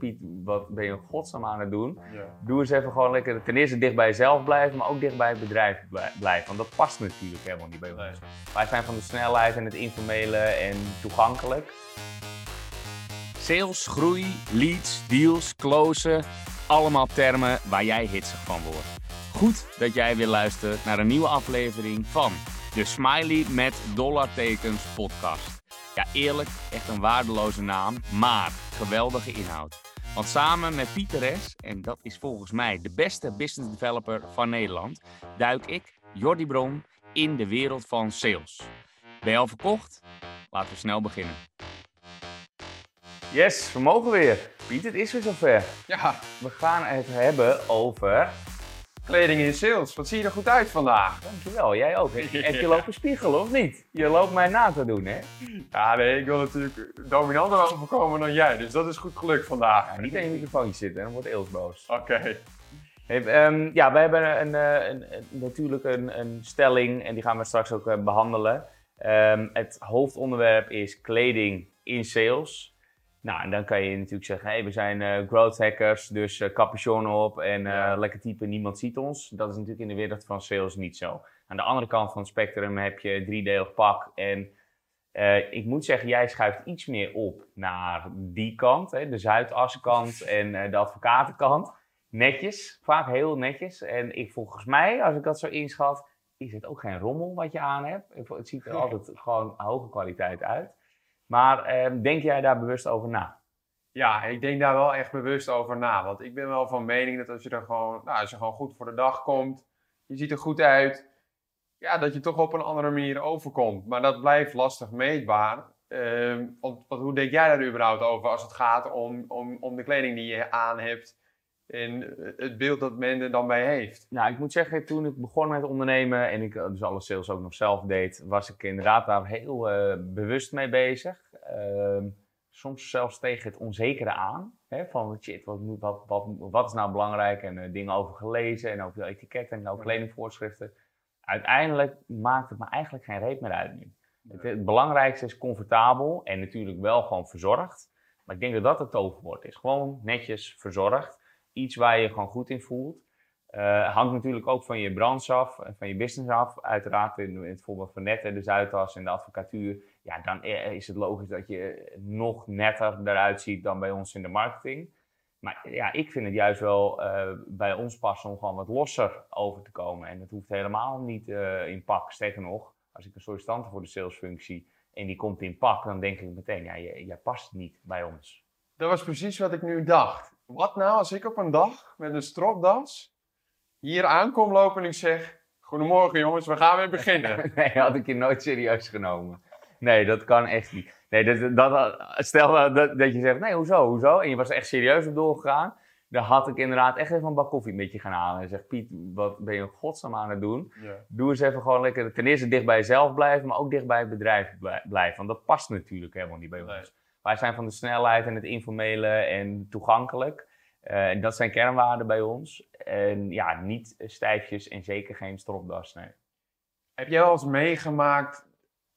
Piet, wat ben je in godsnaam aan het doen? Ja. Doe eens even gewoon lekker ten eerste dicht bij jezelf blijven, maar ook dicht bij het bedrijf blij- blijven. Want dat past natuurlijk helemaal niet bij ons. Nee. Wij zijn van de snelheid en het informele en toegankelijk. Sales, groei, leads, deals, closen. Allemaal termen waar jij hitsig van wordt. Goed dat jij weer luistert naar een nieuwe aflevering van de Smiley met dollartekens podcast. Ja, eerlijk, echt een waardeloze naam, maar geweldige inhoud. Want samen met Pieter S., en dat is volgens mij de beste business developer van Nederland, duik ik, Jordi Bron, in de wereld van sales. Ben je al verkocht? Laten we snel beginnen. Yes, we mogen weer. Piet, het is weer zover. ja, We gaan het hebben over... kleding in sales. Wat zie je er goed uit vandaag? Dankjewel, jij ook. Heb je lopen spiegelen of niet? Je loopt mij na te doen, hè? Ja, nee, ik wil natuurlijk dominanter overkomen dan jij. Dus dat is goed gelukt vandaag. Ja, niet aan je microfoontje zitten, dan wordt Eels boos. Oké. Hey, ehm, ja, wij hebben een, eh, een, een- natuurlijk een, een stelling en die gaan we straks ook eh, behandelen. Ehm, het hoofdonderwerp is kleding in sales. Nou, en dan kan je natuurlijk zeggen, hey, we zijn eh, growth hackers, dus eh capuchon op en eh, lekker typen, niemand ziet ons. Dat is natuurlijk in de wereld van sales niet zo. Aan de andere kant van het spectrum heb je driedelig pak en ik moet zeggen, jij schuift iets meer op naar die kant, hè, de Zuidaskant en de advocatenkant netjes, vaak heel netjes. En ik, volgens mij, als ik dat zo inschat, is het ook geen rommel wat je aan hebt. Het ziet er altijd gewoon hoge kwaliteit uit. Maar ehm, denk jij daar bewust over na? Ja, ik denk daar wel echt bewust over na. Want ik ben wel van mening dat als je er gewoon, nou, als je gewoon goed voor de dag komt, je ziet er goed uit, ja, dat je toch op een andere manier overkomt. Maar dat blijft lastig meetbaar. Ehm, want, hoe denk jij daar überhaupt over als het gaat om, om, om de kleding die je aan hebt en het beeld dat men er dan bij heeft? Nou, ik moet zeggen, toen ik begon met ondernemen en ik eh, dus alle sales ook nog zelf deed, was ik inderdaad daar heel eh, bewust mee bezig. Ehm, soms zelfs tegen het onzekere aan. Hè, van shit, wat, moet, wat, wat, wat is nou belangrijk? En eh, dingen over gelezen en over etiketten en over kledingvoorschriften. Uiteindelijk maakt het me eigenlijk geen reet meer uit nu. Het, het belangrijkste is comfortabel en natuurlijk wel gewoon verzorgd. Maar ik denk dat dat het toverwoord is. Gewoon netjes verzorgd. Iets waar je gewoon goed in voelt. Eh, hangt natuurlijk ook van je branche af en van je business af. Uiteraard in, in het voorbeeld van net, hè, de Zuidas en de advocatuur. Ja, dan is het logisch dat je nog netter eruit ziet dan bij ons in de marketing. Maar ja, ik vind het juist wel eh, bij ons passen om gewoon wat losser over te komen. En dat hoeft helemaal niet eh, in pak. Sterker nog, als ik een sollicitant voor de salesfunctie en die komt in pak, dan denk ik meteen, ja, jij past niet bij ons. Dat was precies wat ik nu dacht. Wat nou als ik op een dag met een stropdas hier aankom lopen en ik zeg: Goedemorgen jongens, we gaan weer beginnen. Nee, had ik je nooit serieus genomen. Nee, dat kan echt niet. Nee, dat, dat, stel dat, dat, je zegt, nee, hoezo, hoezo? En je was echt serieus op doorgegaan. Dan had ik inderdaad echt even een bak koffie met je gaan halen. En zeg, Piet, wat ben je godsnaam aan het doen? Ja. Doe eens even gewoon lekker, ten eerste dicht bij jezelf blijven, maar ook dicht bij het bedrijf blij- blijven. Want dat past natuurlijk helemaal niet bij Nee. Wij zijn van de snelheid en het informele en toegankelijk. En dat zijn kernwaarden bij ons. En ja, niet stijfjes en zeker geen stropdas, nee. Heb jij wel eens meegemaakt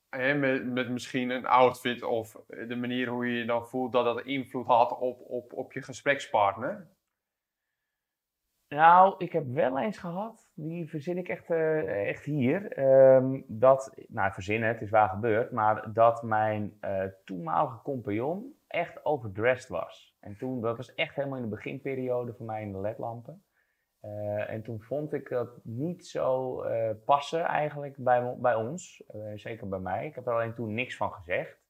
hè, met, met misschien een outfit of de manier hoe je je dan voelt, dat dat invloed had op, op, op je gesprekspartner? Nou, ik heb wel eens gehad, die verzin ik echt, eh, echt hier. ehm, dat, nou verzinnen, het is waar gebeurd, maar dat mijn eh, toenmalige compagnon echt overdressed was. En toen, dat was echt helemaal in de beginperiode van mij in de ledlampen. Eh, en toen vond ik dat niet zo passen eigenlijk bij, bij ons, zeker bij mij. Ik heb er alleen toen niks van gezegd.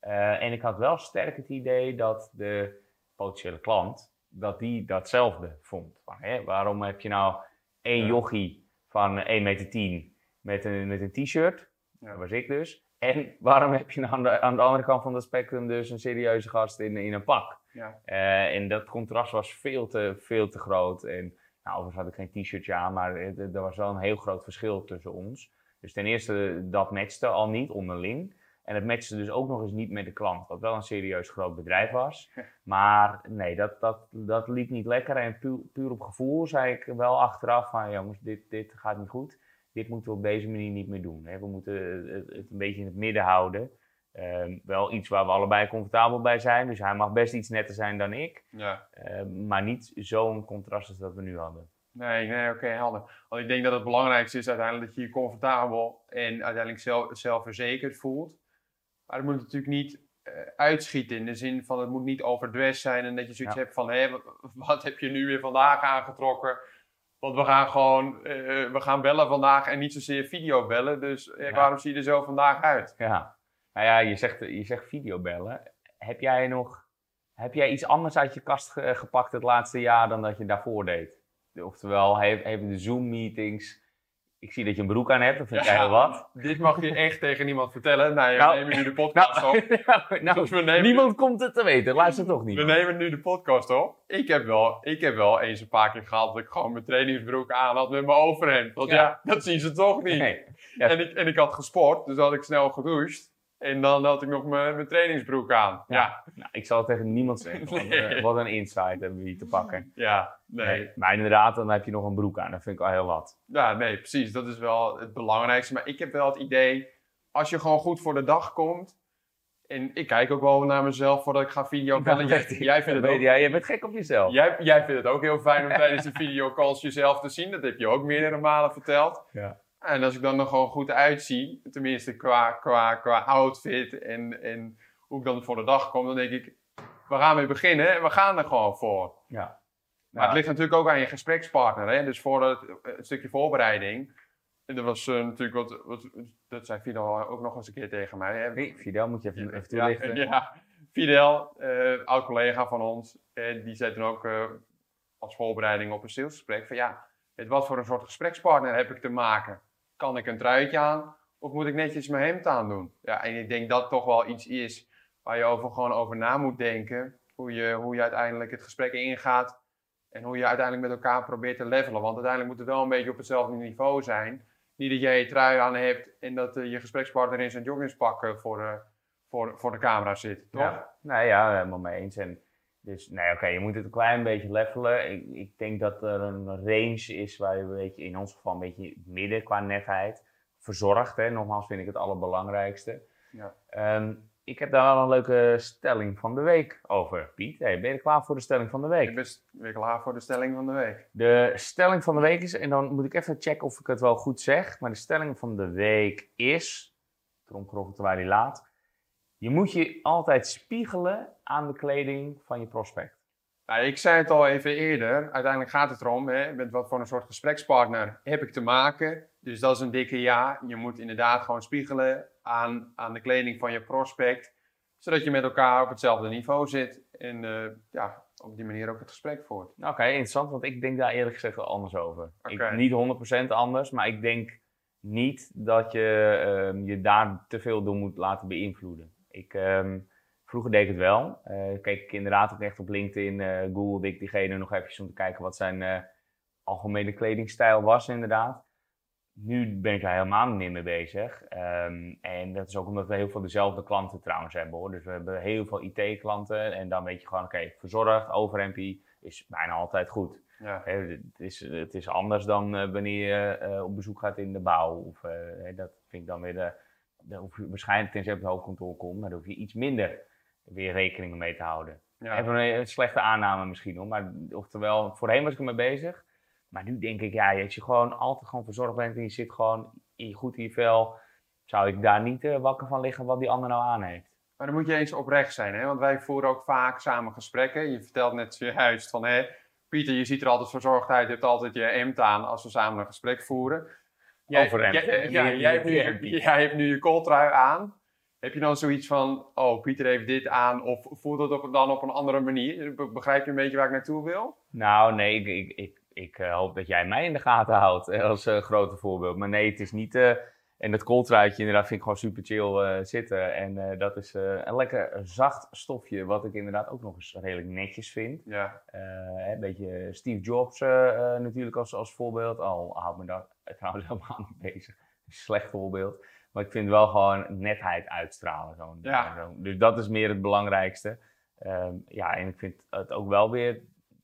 En ik had wel sterk het idee dat de potentiële klant, dat die datzelfde vond. Waarom heb je nou één Ja. jochie van 1,10 meter met een, met een t-shirt, Ja. dat was ik dus. En waarom heb je aan de, aan de andere kant van het spectrum dus een serieuze gast in, in een pak? Ja. Eh, en dat contrast was veel te, veel te groot. En nou, overigens had ik geen t-shirtje aan, maar er er was wel een heel groot verschil tussen ons. Dus ten eerste, dat matchte al niet onderling. En het matchte dus ook nog eens niet met de klant, wat wel een serieus groot bedrijf was. Maar nee, dat, dat, dat liep niet lekker. En puur, puur op gevoel zei ik wel achteraf van, jongens, dit, dit gaat niet goed. Dit moeten we op deze manier niet meer doen. Hè. We moeten het, het een beetje in het midden houden. Ehm, wel iets waar we allebei comfortabel bij zijn. Dus hij mag best iets netter zijn dan ik. Ja. Ehm, maar niet zo'n contrast als dat we nu hadden. Nee, nee, oké, helder. Want ik denk dat het belangrijkste is uiteindelijk dat je je comfortabel en uiteindelijk zelf, zelfverzekerd voelt. Maar het moet natuurlijk niet eh, uitschieten in de zin van het moet niet overdressed zijn en dat je zoiets Ja. hebt van hé, wat, wat heb je nu weer vandaag aangetrokken? Want we gaan gewoon, eh, we gaan bellen vandaag en niet zozeer video bellen. Dus eh, Ja. waarom zie je er zo vandaag uit? Ja. Nou ja, je zegt, je zegt videobellen. Heb jij nog... Heb jij iets anders uit je kast ge- gepakt het laatste jaar dan dat je daarvoor deed? Oftewel, hebben de Zoom-meetings... Ik zie dat je een broek aan hebt, dat vind Ja. heel wat. Dit mag je echt tegen niemand vertellen. Nou, we Nou, nemen nu de podcast op. nou, Dus nemen- niemand komt het te weten, luister toch niet. We nemen nu de podcast op. Ik heb, wel, ik heb wel eens een paar keer gehad dat ik gewoon mijn trainingsbroek aan had met mijn overhemd. Want ja, Ja. dat zien ze toch niet. Nee. Ja. En, ik, en ik had gesport, dus had ik snel gedoucht. En dan had ik nog mijn, mijn trainingsbroek aan. Ja, ja, Nou, ik zal het tegen niemand zeggen. want, Nee. eh, wat een insight hebben we hier te pakken. nee. Nee, Maar inderdaad, dan heb je nog een broek aan. Dat vind ik al heel wat. Ja, nee, precies. Dat is wel het belangrijkste. Maar ik heb wel het idee, als je gewoon goed voor de dag komt. En ik kijk ook wel naar mezelf voordat ik ga video bellen. Jij, jij vindt het ook Ja, je bent gek op jezelf. Jij, jij vindt het ook heel fijn om tijdens de videocalls jezelf te zien. Dat heb je ook meerdere malen verteld. Ja. En als ik dan er gewoon goed uitzie, tenminste qua, qua, qua outfit en, en hoe ik dan voor de dag kom, dan denk ik, we gaan weer beginnen en we gaan er gewoon voor. Ja. Maar het ligt natuurlijk ook aan je gesprekspartner. Hè? Dus voor het, het stukje voorbereiding. En dat was eh, natuurlijk wat, wat, dat zei Fidel ook nog eens een keer tegen mij. Hè? Hey, Fidel, moet je even, even Ja, toelichten? ja. Fidel, eh oud collega van ons, eh, die zei toen ook eh, als voorbereiding op een salesgesprek van ja, met wat voor een soort gesprekspartner heb ik te maken? Kan ik een truitje aan of moet ik netjes mijn hemd aandoen? Ja, en ik denk dat toch wel iets is waar je over, gewoon over na moet denken. Hoe je, hoe je uiteindelijk het gesprek ingaat en hoe je uiteindelijk met elkaar probeert te levelen. Want uiteindelijk moet het wel een beetje op hetzelfde niveau zijn. Niet dat jij je trui aan hebt en dat eh, je gesprekspartner in zijn joggingspak eh, voor, de, voor, voor de camera zit. Toch? Ja, nou ja, helemaal mee eens. En dus, nee, oké, je moet het een klein beetje levelen. Ik, ik denk dat er een range is waar je een beetje, in ons geval een beetje midden qua netheid, verzorgd. Hè? Nogmaals vind ik het allerbelangrijkste. Ja. Ehm, ik heb daar wel een leuke stelling van de week over, Piet. Hey, ben je er klaar voor de stelling van de week? Ik ben weer klaar voor de stelling van de week. De stelling van de week is, en dan moet ik even checken of ik het wel goed zeg, maar de stelling van de week is, tromgeroffel terwijl die laat, je moet je altijd spiegelen aan de kleding van je prospect. Nou, ik zei het al even eerder. Uiteindelijk gaat het erom, hè, met wat voor een soort gesprekspartner heb ik te maken. Dus dat is een dikke ja. Je moet inderdaad gewoon spiegelen aan, aan de kleding van je prospect. Zodat je met elkaar op hetzelfde niveau zit. En eh, ja, op die manier ook het gesprek voert. Oké, interessant, want ik denk daar eerlijk gezegd wel anders over. Ik, niet 100% anders, maar ik denk niet dat je ehm, je daar te veel door moet laten beïnvloeden. Ik, ehm, vroeger deed ik het wel. Eh keek ik inderdaad ook echt op LinkedIn, eh googelde ik diegene nog eventjes om te kijken wat zijn eh, algemene kledingstijl was inderdaad. Nu ben ik daar helemaal niet meer mee bezig. Ehm, en dat is ook omdat we heel veel dezelfde klanten trouwens hebben hoor. Dus we hebben heel veel IT-klanten en dan weet je gewoon, oké, verzorgd, overhempie is bijna altijd goed. Ja, het, is, het is anders dan wanneer je op bezoek gaat in de bouw. Of, dat vind ik dan weer de, daar hoef je waarschijnlijk tenzij je op het hoofdkantoor komt, maar daar hoef je iets minder weer rekening mee te houden. ja. Even een, een slechte aanname misschien hoor, maar oftewel, voorheen was ik ermee bezig. Maar nu denk ik, ja, als je gewoon altijd gewoon verzorgd bent en je zit gewoon in goed in je vel, zou ik daar niet eh, wakker van liggen wat die ander nou aan heeft. Maar dan moet je eens oprecht zijn, hè? want wij voeren ook vaak samen gesprekken. Je vertelt net zojuist van, hè, Pieter, je ziet er altijd verzorgd uit, je hebt altijd je hemd aan als we samen een gesprek voeren. Overhemd, jij, ja, Meer- jij, hebt nu, hempie. jij hebt nu je kooltrui aan. Heb je dan zoiets van, oh, Pieter heeft dit aan, of voelt op, dan op een andere manier? Be- Begrijp je een beetje waar ik naartoe wil? Nou, nee, ik, ik, ik, ik eh, hoop dat jij mij in de gaten houdt eh, als eh, grote voorbeeld. Maar nee, het is niet. En dat kooltruitje inderdaad vind ik gewoon super chill eh, zitten. En eh, dat is eh, een lekker zacht stofje, wat ik inderdaad ook nog eens redelijk netjes vind. Ja, een beetje Steve Jobs natuurlijk als, als voorbeeld. Al houdt me daar trouwens helemaal niet bezig. Slecht voorbeeld. Maar ik vind wel gewoon netheid uitstralen. Zo. Ja. Zo. Dus dat is meer het belangrijkste. Ehm, ja, en ik vind het ook wel weer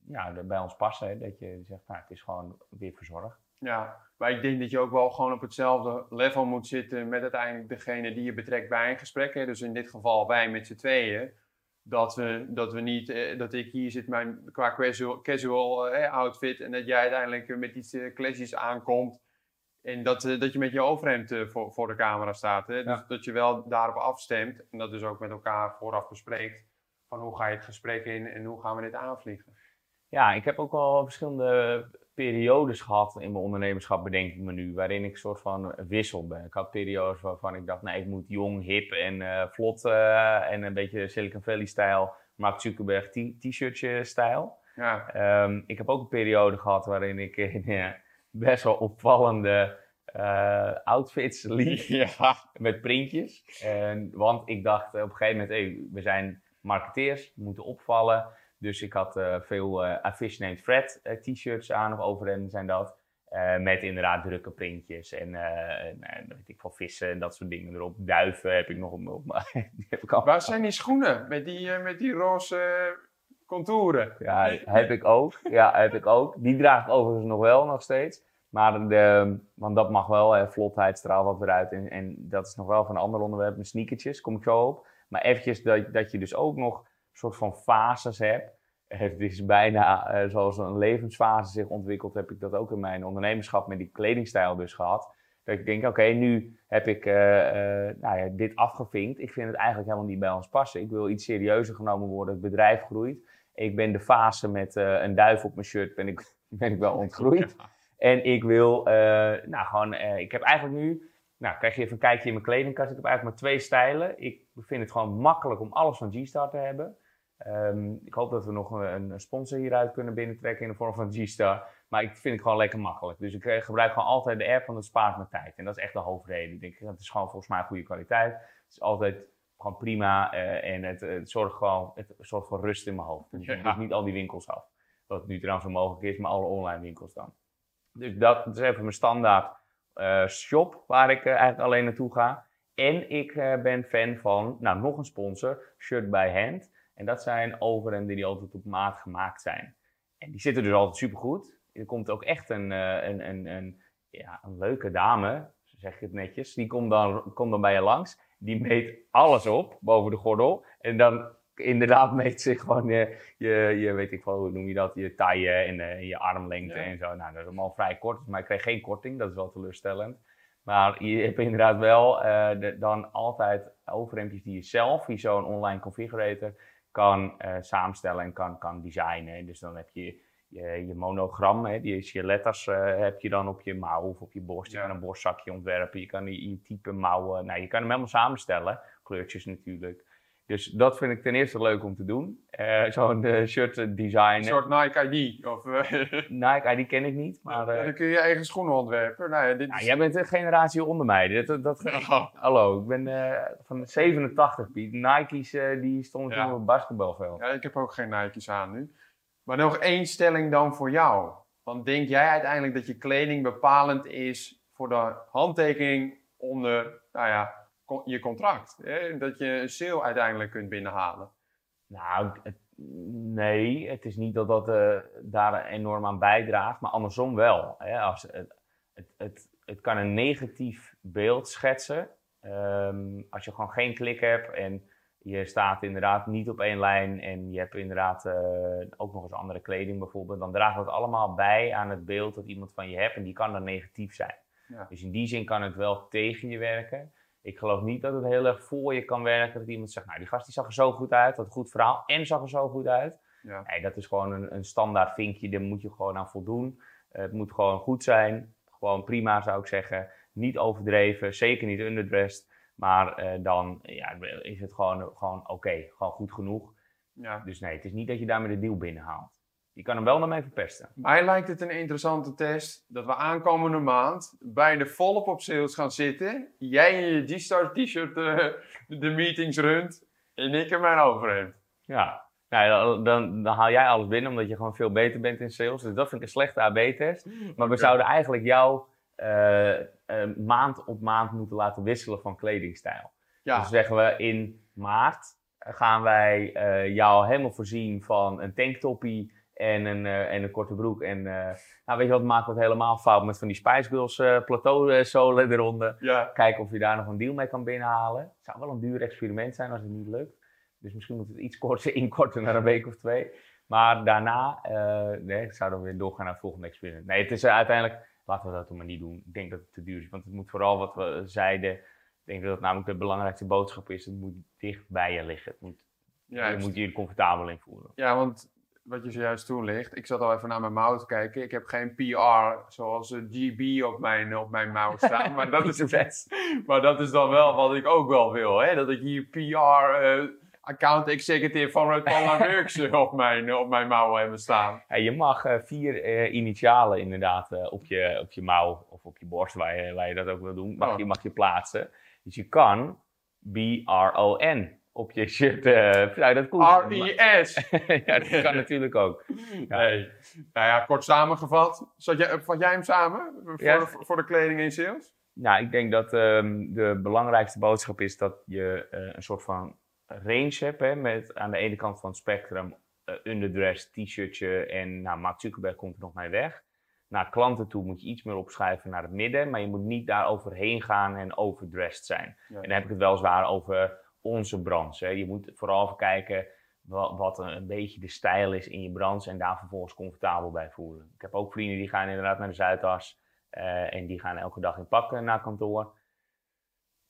ja, bij ons passen. Hè, dat je zegt, nou, het is gewoon weer verzorgd. Ja, maar ik denk dat je ook wel gewoon op hetzelfde level moet zitten met uiteindelijk degene die je betrekt bij een gesprek. Hè. Dus in dit geval wij met z'n tweeën. Dat we, dat we niet, eh, dat ik hier zit mijn, qua casual, casual eh, outfit en dat jij uiteindelijk met iets eh, aankomt. En dat, eh, dat je met je overhemd eh, voor, voor de camera staat. Hè? Dus Ja. dat je wel daarop afstemt en dat dus ook met elkaar vooraf bespreekt. Van hoe ga je het gesprek in en hoe gaan we dit aanvliegen. Ja, ik heb ook wel verschillende periodes gehad in mijn ondernemerschap, bedenk ik me nu, waarin ik soort van wissel ben. Ik had periodes waarvan ik dacht, nee, ik moet jong, hip en eh, vlot eh, en een beetje Silicon Valley-stijl, Mark Zuckerberg t-shirtje-stijl. Ja, Ehm, ik heb ook een periode gehad waarin ik in eh, best wel opvallende outfits liep ja. met printjes. En, want ik dacht op een gegeven moment, hey, we zijn marketeers, we moeten opvallen. Dus ik had eh, veel eh A Fish Named Fred eh, t-shirts aan, of overhemden zijn dat. met inderdaad drukke printjes en weet ik veel, vissen en dat soort dingen erop. Duiven heb ik nog op, op heb ik al. Waar zijn die schoenen met die, met die roze contouren? Ja, heb ik ook. Ja, heb ik ook. Die draag ik overigens nog wel, nog steeds. Maar de, want dat mag wel, hè, vlotheid straalt wat weer uit. En, en dat is nog wel van een ander onderwerp, mijn sneakertjes, kom ik zo op. Maar eventjes dat, dat je dus ook nog soort van fases hebt. Het is bijna eh, zoals een levensfase zich ontwikkelt, heb ik dat ook in mijn ondernemerschap met die kledingstijl dus gehad. Dat ik denk, oké, nu heb ik eh, eh, nou ja, dit afgevinkt. Ik vind het eigenlijk helemaal niet bij ons passen. Ik wil iets serieuzer genomen worden. Het bedrijf groeit. Ik ben de fase met een duif op mijn shirt, ben ik, ben ik wel ontgroeid. En ik wil, nou gewoon, ik heb eigenlijk nu, nou krijg je even een kijkje in mijn kledingkast. Ik heb eigenlijk maar twee stijlen. Ik vind het gewoon makkelijk om alles van G-Star te hebben. Ehm, ik hoop dat we nog een, een sponsor hieruit kunnen binnentrekken in de vorm van G-Star. Maar ik vind het gewoon lekker makkelijk. Dus ik eh, gebruik gewoon altijd de app, want het spaart me tijd. En dat is echt de hoofdreden. Ik denk, het is gewoon volgens mij goede kwaliteit. Het is altijd gewoon prima eh, en het, het zorgt gewoon het zorgt voor rust in mijn hoofd. Dus ik Ja. hoef niet al die winkels af. Wat nu trouwens zo mogelijk is, maar alle online winkels dan. Dus dat is even mijn standaard eh, shop waar ik eigenlijk alleen naartoe ga. En ik ben fan van, nou nog een sponsor, Shirt by Hand. En dat zijn overhemden die altijd op maat gemaakt zijn. En die zitten dus altijd supergoed. Er komt ook echt een, eh, een, een, een, ja, een leuke dame, zeg ik het netjes. Die komt dan, komt dan bij je langs. Die meet alles op boven de gordel. En dan inderdaad meet zich gewoon je, je, je weet ik wel, hoe noem je dat, je taille en eh, je armlengte Ja. en zo. Nou, dat is allemaal vrij kort, maar ik kreeg geen korting, dat is wel teleurstellend. Maar je hebt inderdaad wel eh, de- dan altijd overhemdjes die je zelf, via zo'n online configurator, kan eh, samenstellen en kan, kan designen. Dus dan heb je je, je monogram, hè, die is je letters eh, heb je dan op je mouw of op je borst. Je Ja. kan een borstzakje ontwerpen, je kan je, je type mouwen, nou, je kan hem helemaal samenstellen. Kleurtjes natuurlijk. Dus dat vind ik ten eerste leuk om te doen. Eh, Zo'n eh, shirt eh, Een designen. soort Nike ID. Of, Nike, die ken ik niet. Maar eh, dan kun je je eigen schoenen ontwerpen. Nou ja, dit nou, is... jij bent een generatie onder mij. Dat, dat, Oh, hallo, ik ben van 87, Piet. Nike's die stonden Ja. toen op het basketbalveld. ja, ik heb ook geen Nike's aan nu. Maar nog één stelling dan voor jou. Want denk jij uiteindelijk dat je kleding bepalend is voor de handtekening onder nou ja, je contract? Hè? Dat je een sale uiteindelijk kunt binnenhalen. Nou, het- nee, het is niet dat dat eh, daar enorm aan bijdraagt, maar andersom wel. Hè? Als, het, het, het, het kan een negatief beeld schetsen. Ehm, als je gewoon geen klik hebt en je staat inderdaad niet op één lijn en je hebt inderdaad eh, ook nog eens andere kleding bijvoorbeeld, dan draagt dat allemaal bij aan het beeld dat iemand van je hebt en die kan dan negatief zijn. Ja. Dus in die zin kan het wel tegen je werken. Ik geloof niet dat het heel erg voor je kan werken. Dat iemand zegt, nou die gast die zag er zo goed uit, een goed verhaal en zag er zo goed uit. Ja. Nee, dat is gewoon een, een standaard vinkje, daar moet je gewoon aan voldoen. Het moet gewoon goed zijn, gewoon prima zou ik zeggen. Niet overdreven, zeker niet underdressed. Maar eh, dan ja, is het gewoon, gewoon oké, gewoon goed genoeg. Ja. Dus nee, het is niet dat je daarmee de deal binnenhaalt. Je kan hem wel naar mee verpesten. Mij lijkt het een interessante test dat we aankomende maand bij de volop op sales gaan zitten. Jij in je G-Star t-shirt eh, de meetings runt en ik in mijn overhemd. Ja, nou, dan, dan, haal jij alles binnen omdat je gewoon veel beter bent in sales. Dus dat vind ik een slechte AB-test. Maar we zouden eigenlijk jou eh, eh, maand op maand moeten laten wisselen van kledingstijl. Ja, Dus zeggen we in maart gaan wij eh, jou helemaal voorzien van een tanktoppie en een, eh, en een korte broek. En eh, nou, weet je wat, maak wat helemaal fout met van die Spice Girls eh plateauzolen eronder. Ja. Kijken of je daar nog een deal mee kan binnenhalen. Het zou wel een duur experiment zijn als het niet lukt. Dus misschien moeten we het iets korter inkorten naar een week of twee. Maar daarna nee, zouden we weer doorgaan naar het volgende experiment. Nee, het is uiteindelijk, laten we dat maar niet doen. Ik denk dat het te duur is. Want het moet vooral wat we zeiden. Ik denk dat het namelijk de belangrijkste boodschap is. Het moet dicht bij je liggen. Het moet, je moet je er comfortabel in voelen. Ja, want wat je zojuist toelicht, ik zat al even naar mijn mouw te kijken. Ik heb geen PR zoals eh, GB op mijn, op mijn mouw staan. maar, dat is, best. maar dat is dan wel wat ik ook wel wil. Hè? Dat ik hier PR, eh, account executive van Red Panda Works eh, op mijn, op mijn mouw hebben staan. Ja, je mag eh, vier initialen inderdaad op, je, op je mouw of op je borst, waar je, waar je dat ook wil doen, mag, Oh. je, mag je plaatsen. Dus je kan B-R-O-N op je shirt. eh nou, dat komt. R-E-S. ja, dat kan natuurlijk ook. Ja. Nee. Nou ja, kort samengevat. Zat jij, vat jij hem samen voor, Ja. de, voor de kleding en sales? Nou, ik denk dat ehm, de belangrijkste boodschap is dat je eh, een soort van range hebt. Hè, met aan de ene kant van het spectrum eh underdress, t-shirtje en nou, Mark Zuckerberg komt er nog mee weg. Naar klanten toe moet je iets meer opschuiven naar het midden, maar je moet niet daar overheen gaan en overdressed zijn. Ja. En dan heb ik het wel zwaar over onze branche. Hè. Je moet vooral even kijken wat, wat een, een beetje de stijl is in je branche en daar vervolgens comfortabel bij voelen. Ik heb ook vrienden die gaan inderdaad naar de Zuidas eh, en die gaan elke dag in pakken naar kantoor.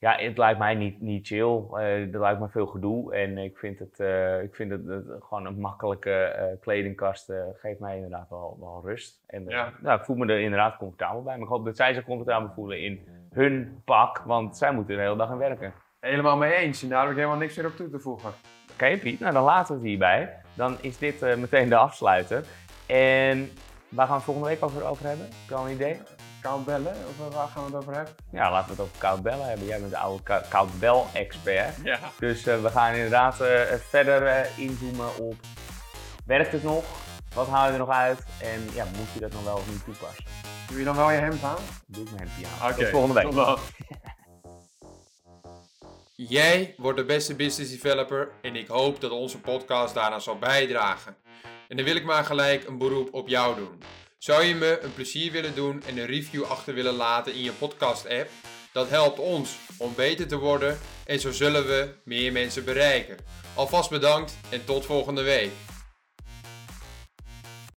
Ja, het lijkt mij niet, niet chill. Eh er lijkt me veel gedoe. En ik vind het, eh, ik vind het, gewoon een makkelijke eh, kledingkast eh, geeft mij inderdaad wel, wel rust. En eh, Ja. nou, ik voel me er inderdaad comfortabel bij. Maar ik hoop dat zij zich comfortabel voelen in hun pak. Want zij moeten er de hele dag aan werken. Helemaal mee eens. En daar heb ik helemaal niks meer op toe te voegen. Oké Piet, nou dan laten we het hierbij. Dan is dit eh, meteen de afsluiter. En waar gaan we het volgende week over, over hebben? Heb je al een idee? Koud bellen? Of waar gaan we het over hebben? Ja, laten we het over koud bellen hebben. Jij bent de oude koud bel expert. Ja. Dus eh, we gaan inderdaad eh, verder inzoomen op werkt het nog? Wat haal je er nog uit? En ja, moet je dat nog wel of niet toepassen? Doe je dan wel je hemd aan? Doe ik mijn hempje aan. Tot volgende week. Jij wordt de beste business developer en ik hoop dat onze podcast daaraan zal bijdragen. En dan wil ik maar gelijk een beroep op jou doen. Zou je me een plezier willen doen en een review achter willen laten in je podcast app? Dat helpt ons om beter te worden en zo zullen we meer mensen bereiken. Alvast bedankt en tot volgende week.